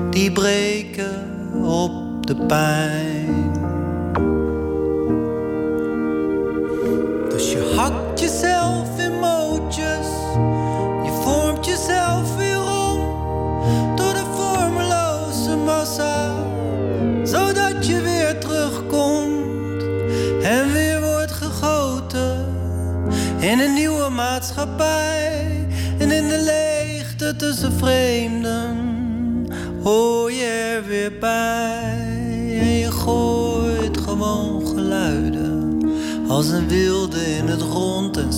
die breken op de pijn. Tussen vreemden hoor je er weer bij. En je gooit gewoon geluiden als een wilde in het rond. En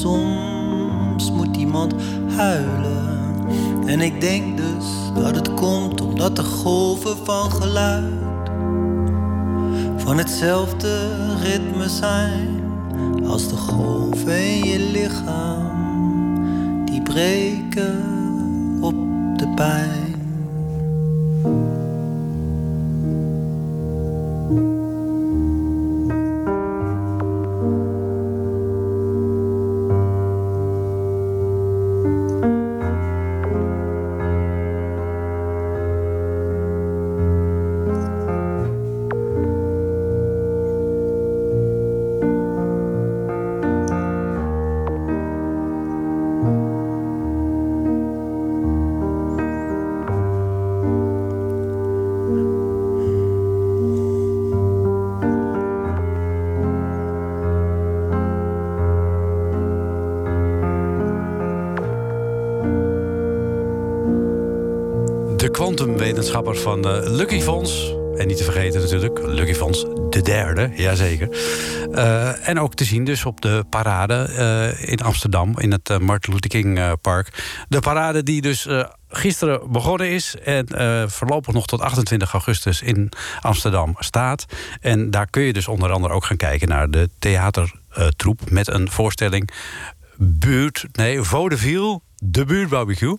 soms moet iemand huilen. En ik denk dus dat het komt omdat de golven van geluid van hetzelfde ritme zijn als de golven in je lichaam die breken op van eh, Lucky Fonds. En niet te vergeten natuurlijk, Lucky Fonds de derde, jazeker. Eh en ook te zien dus op de parade eh, in Amsterdam... in het Martin Luther King Park. De parade die dus gisteren begonnen is... en eh, voorlopig nog tot 28 augustus in Amsterdam staat. En daar kun je dus onder andere ook gaan kijken... naar de theatertroep met een voorstelling... Buurt, nee, Vaudeville, de buurtbarbecue.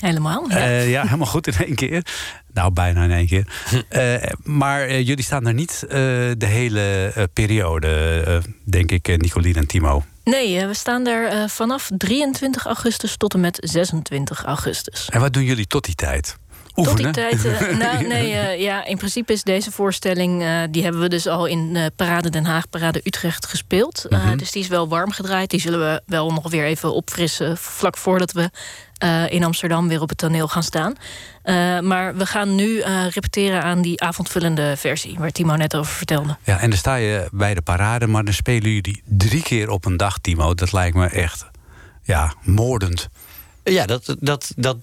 Helemaal. Ja. Eh, ja, helemaal goed in één keer. Nou, bijna in één keer. Eh, maar eh, jullie staan er niet de hele periode, denk ik, Nicolien en Timo. Nee, we staan daar eh, vanaf 23 augustus tot en met 26 augustus. En wat doen jullie tot die tijd? Tot die tijd. eh, [LAUGHS] nou, nee, eh, ja, in principe is deze voorstelling. eh, die hebben we dus al in Parade Den Haag, Parade Utrecht gespeeld. Mhm. dus die is wel warm gedraaid. Die zullen we wel nog weer even opfrissen. vlak voordat we in Amsterdam weer op het toneel gaan staan. Maar we gaan nu repeteren aan die avondvullende versie. waar Timo net over vertelde. Ja, en dan sta je bij de parade, maar dan spelen jullie drie keer op een dag, Timo. Dat lijkt me echt, ja, moordend. Ja, dat, dat, dat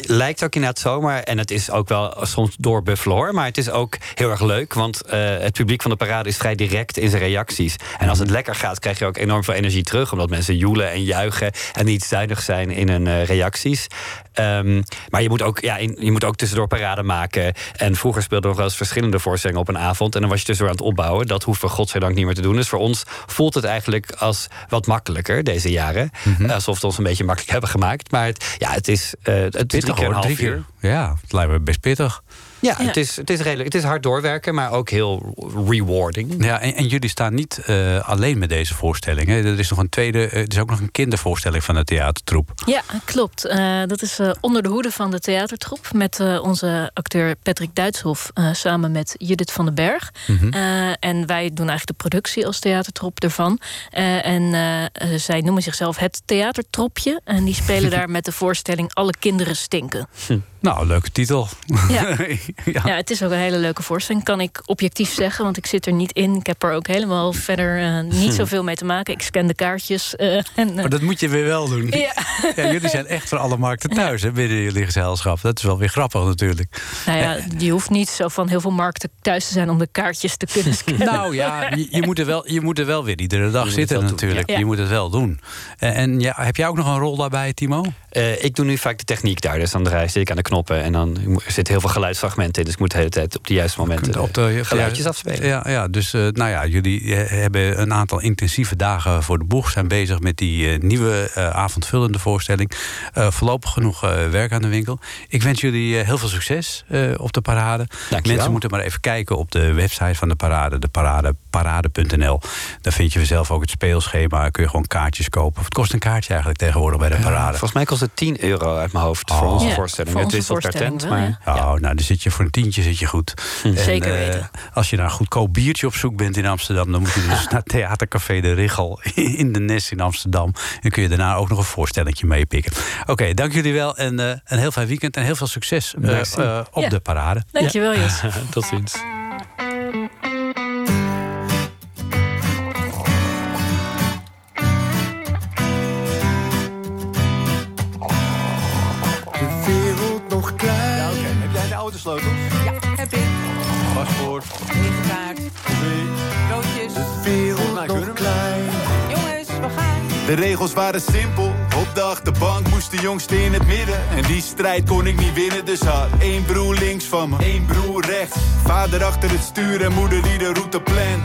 lijkt ook inderdaad zo. Maar, en het is ook wel soms door Buffalo hoor. Maar het is ook heel erg leuk. Want eh, het publiek van de parade is vrij direct in zijn reacties. En als het lekker gaat, krijg je ook enorm veel energie terug. Omdat mensen joelen en juichen. En niet zuinig zijn in hun eh, reacties. Ehm, maar je moet, ook, ja, je moet ook tussendoor parade maken. En vroeger speelden we nog wel eens verschillende voorstellingen op een avond. En dan was je tussendoor aan het opbouwen. Dat hoeven we godzijdank niet meer te doen. Dus voor ons voelt het eigenlijk als wat makkelijker deze jaren. Alsof we het ons een beetje makkelijk [LAUGHS] hebben gemaakt. Maar het, ja, het is, eh het is drie Pittig keer een half uur. Ja, het lijkt me best pittig. Ja, Ja. Het, is, het is redelijk. Het is hard doorwerken, maar ook heel rewarding. Ja, en, en jullie staan niet eh, alleen met deze voorstelling. Hè? Er is nog een tweede, eh, er is ook nog een kindervoorstelling van de theatertroep. Ja, klopt. Eh, dat is eh, onder de hoede van de theatertroep. Met eh, onze acteur Patrick Duitshof eh, samen met Judith van den Berg. Mhm. Eh, en wij doen eigenlijk de productie als theatertroep ervan. Eh, en zij noemen zichzelf het theatertropje. En die spelen [LAUGHS] daar met de voorstelling Alle kinderen stinken. Nou, leuke titel. Ja. [LAUGHS] ja. Ja, het is ook een hele leuke voorstelling, kan ik objectief zeggen. Want ik zit er niet in. Ik heb er ook helemaal verder eh, niet [LAUGHS] zoveel mee te maken. Ik scan de kaartjes. eh, en, eh, Maar dat moet je weer wel doen. ja. [LAUGHS] Ja, jullie zijn echt voor alle markten thuis hè, binnen jullie gezelschap. Dat is wel weer grappig natuurlijk. Nou ja, je hoeft niet zo van heel veel markten thuis te zijn om de kaartjes te kunnen scannen. Nou ja, je, je, moet er wel, je moet er wel weer iedere dag zitten doen, natuurlijk. ja. Je moet het wel doen. En, en ja, heb jij ook nog een rol daarbij, Timo? Eh, ik doe nu vaak de techniek daar. Dus dan zit ik aan de knoppen. En dan er zitten heel veel geluidsfragmenten in. Dus ik moet de hele tijd op de juiste momenten Op de, geluidjes ja, afspelen. Ja, ja dus eh, nou ja, jullie eh, hebben een aantal intensieve dagen voor de boeg. Zijn bezig met die eh, nieuwe avondvullende voorstelling. Eh, voorlopig genoeg werk aan de winkel. Ik wens jullie heel veel succes eh, op de parade. Dankjewel. Mensen moeten maar even kijken op de website van de parade. De parade, parade.nl. Daar vind je zelf ook het speelschema. Kun je gewoon kaartjes kopen. Het kost een kaartje eigenlijk tegenwoordig bij de parade. Volgens mij kost het 10 euro uit mijn hoofd voor Oh. onze Ja, voorstelling. voor het onze per tent, wel, maar ja. Oh, nou, dan zit je voor een tientje zit je goed. En, Zeker eh, weten. als je naar een goedkoop biertje op zoek bent in Amsterdam... dan moet je dus [LAUGHS] naar Theatercafé de Richel [LAUGHS] in de Nes in Amsterdam. Dan kun je daarna ook nog een voorstellingje meepikken. Oké, dank jullie wel en eh, een heel fijn weekend en heel veel succes eh, eh, op Ja. de parade. Dankjewel, Jos. [LAUGHS] Tot ziens. Autosleutels? Ja, heb ik. Paspoort. Koffie. Broodjes. De wereld mij nog klein. Jongens, we gaan. De regels waren simpel. Op de achterbank moest de jongste in het midden. En die strijd kon ik niet winnen, dus had één broer links van me, één broer Vader achter het stuur en moeder die de route plant.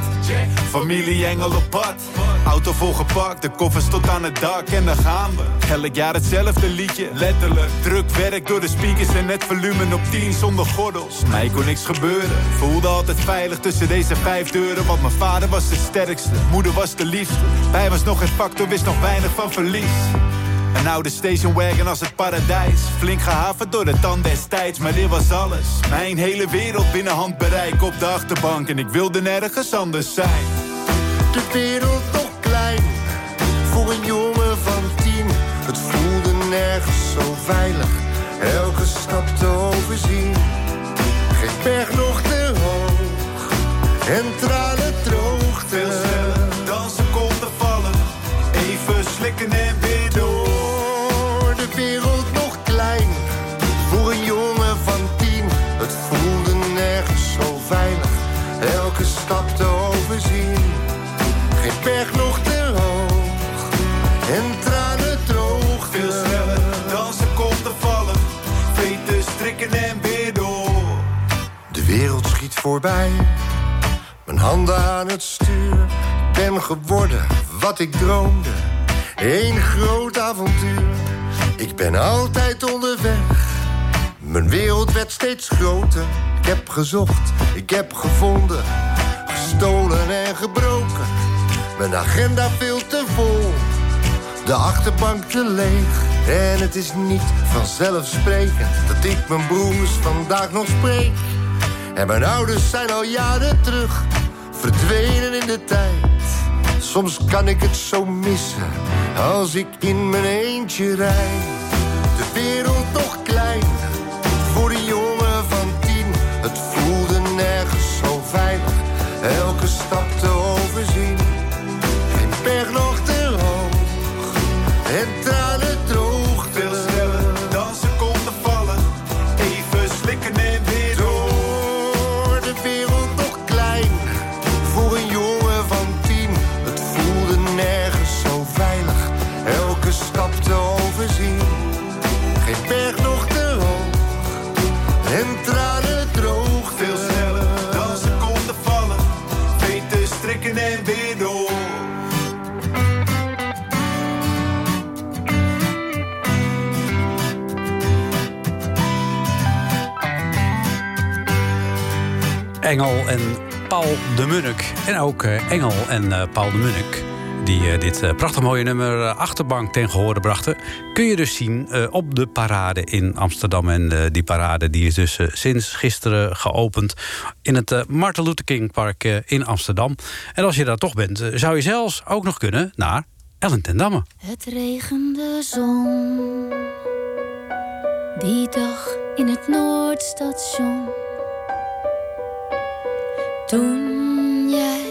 Familie engel op pad. Auto volgepakt, de koffers tot aan het dak en dan gaan we. Elk jaar hetzelfde liedje, letterlijk. Druk werk door de speakers en het volume op 10 zonder gordels. Mij kon niks gebeuren. Voelde altijd veilig tussen deze vijf deuren. Want mijn vader was de sterkste, moeder was de liefste. Wij was nog geen factor, wist nog weinig van verlies. Een oude stationwagon als het paradijs. Flink gehavend door de tand destijds, maar dit was alles. Mijn hele wereld binnen handbereik op de achterbank. En ik wilde nergens anders zijn. De wereld nog klein. Voor een jongen van tien. Het voelde nergens zo veilig. Elke stap te overzien. Geen berg nog te hoog. En tranen voorbij. Mijn handen aan het stuur. Ik ben geworden wat ik droomde. Eén groot avontuur. Ik ben altijd onderweg. Mijn wereld werd steeds groter. Ik heb gezocht, ik heb gevonden. Gestolen en gebroken. Mijn agenda veel te vol. De achterbank te leeg. En het is niet vanzelfsprekend dat ik mijn broers vandaag nog spreek. En mijn ouders zijn al jaren terug, verdwenen in de tijd. Soms kan ik het zo missen, als ik in mijn eentje rijd. De wereld nog Engel en Paul de Munnik. En ook eh, Engel en eh, Paul de Munnik. Die eh, dit prachtig mooie nummer Achterbank ten gehore brachten. Kun je dus zien op de parade in Amsterdam. En die parade die is dus sinds gisteren geopend. In het Martin Luther in Amsterdam. En als je daar toch bent, zou je zelfs ook nog kunnen naar Ellen ten Damme. Het regende zon. Die dag in het Noordstation. Toen jij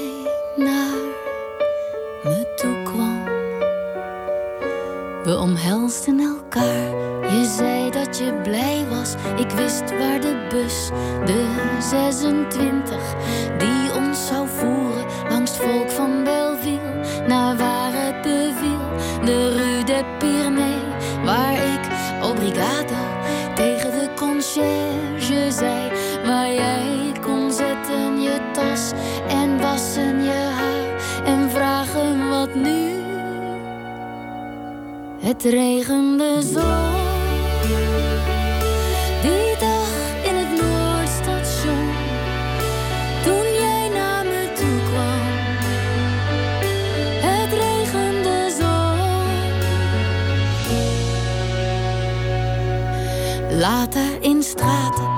naar me toe kwam. We omhelsden elkaar. Je zei dat je blij was. Ik wist waar de bus, de 26, die ons zou voeren Het regende zo. Die dag in het Noordstation. Toen jij naar me toe kwam. Het regende zo. Later in straten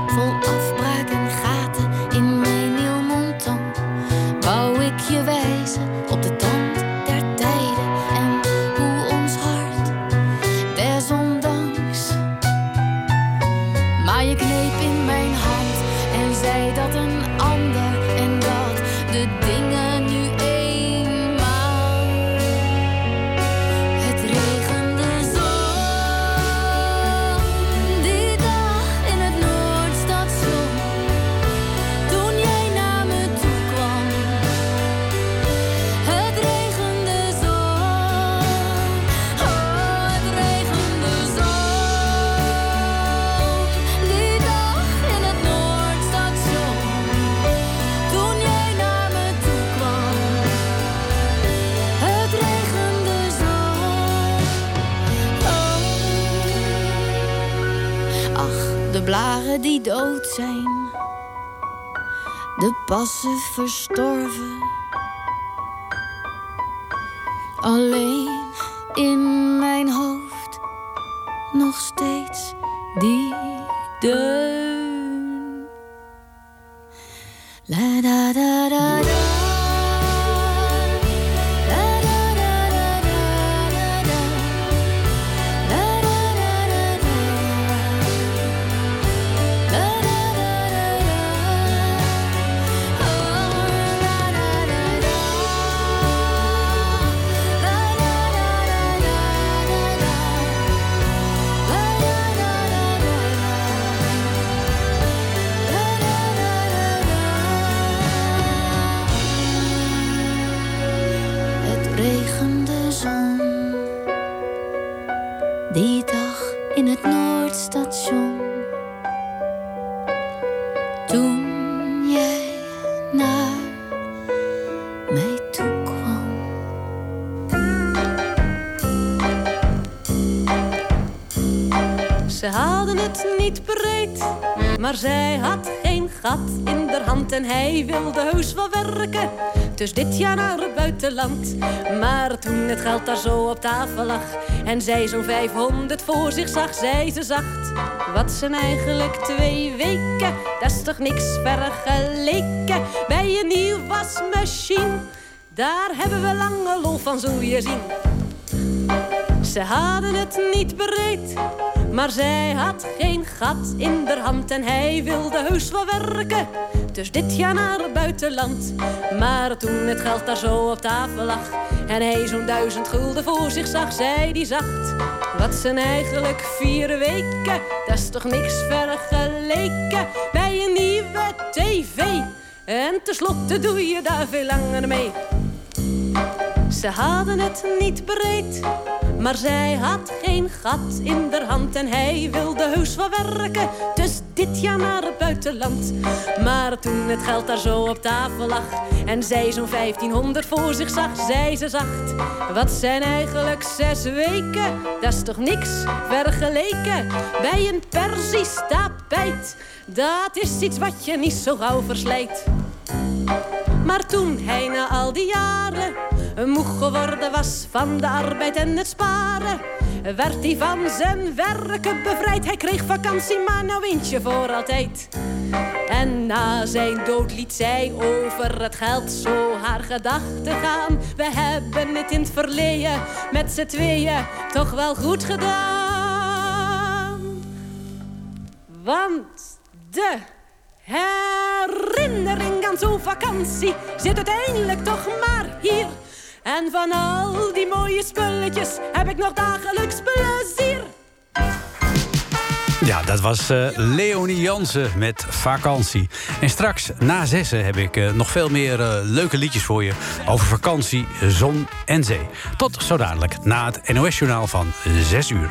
blaren die dood zijn. De passen verstorven. Alleen in mijn hoofd nog steeds die deun. La da da da in de hand en hij wilde heus wel werken. Dus dit jaar naar het buitenland. Maar toen het geld daar zo op tafel lag en zij zo'n 500 voor zich zag, zei ze zacht: Wat zijn eigenlijk twee weken? Dat is toch niks vergeleken bij een nieuw wasmachine? Daar hebben we lange lol van, zul je zien. Ze hadden het niet bereid, maar zij had geen gat in de hand en hij wilde heus wel werken. Dus dit jaar naar het buitenland. Maar toen het geld daar zo op tafel lag en hij zo'n duizend gulden voor zich zag, zei die zacht: Wat zijn eigenlijk vier weken? Dat is toch niks vergeleken bij een nieuwe tv. En tenslotte doe je daar veel langer mee. Ze hadden het niet bereid, maar zij had geen gat in de hand en hij wilde heus wel werken. Dus dit jaar naar het buitenland. Maar toen het geld daar zo op tafel lag en zij zo'n 1500 voor zich zag, zei ze zacht: Wat zijn eigenlijk zes weken? Dat is toch niks vergeleken bij een Persisch tapijt? Dat is iets wat je niet zo gauw verslijt. Maar toen hij na al die jaren moe geworden was van de arbeid en het sparen, werd hij van zijn werken bevrijd. Hij kreeg vakantie, maar nou wintje voor altijd. En na zijn dood liet zij over het geld zo haar gedachten gaan. We hebben het in het verleden met z'n tweeën toch wel goed gedaan. Want de herinnering aan zo'n vakantie zit uiteindelijk toch maar hier. En van al die mooie spulletjes heb ik nog dagelijks plezier. Ja, dat was eh, Leonie Jansen met vakantie. En straks na zessen heb ik eh, nog veel meer eh, leuke liedjes voor je... over vakantie, zon en zee. Tot zo dadelijk na het NOS-journaal van 6 uur.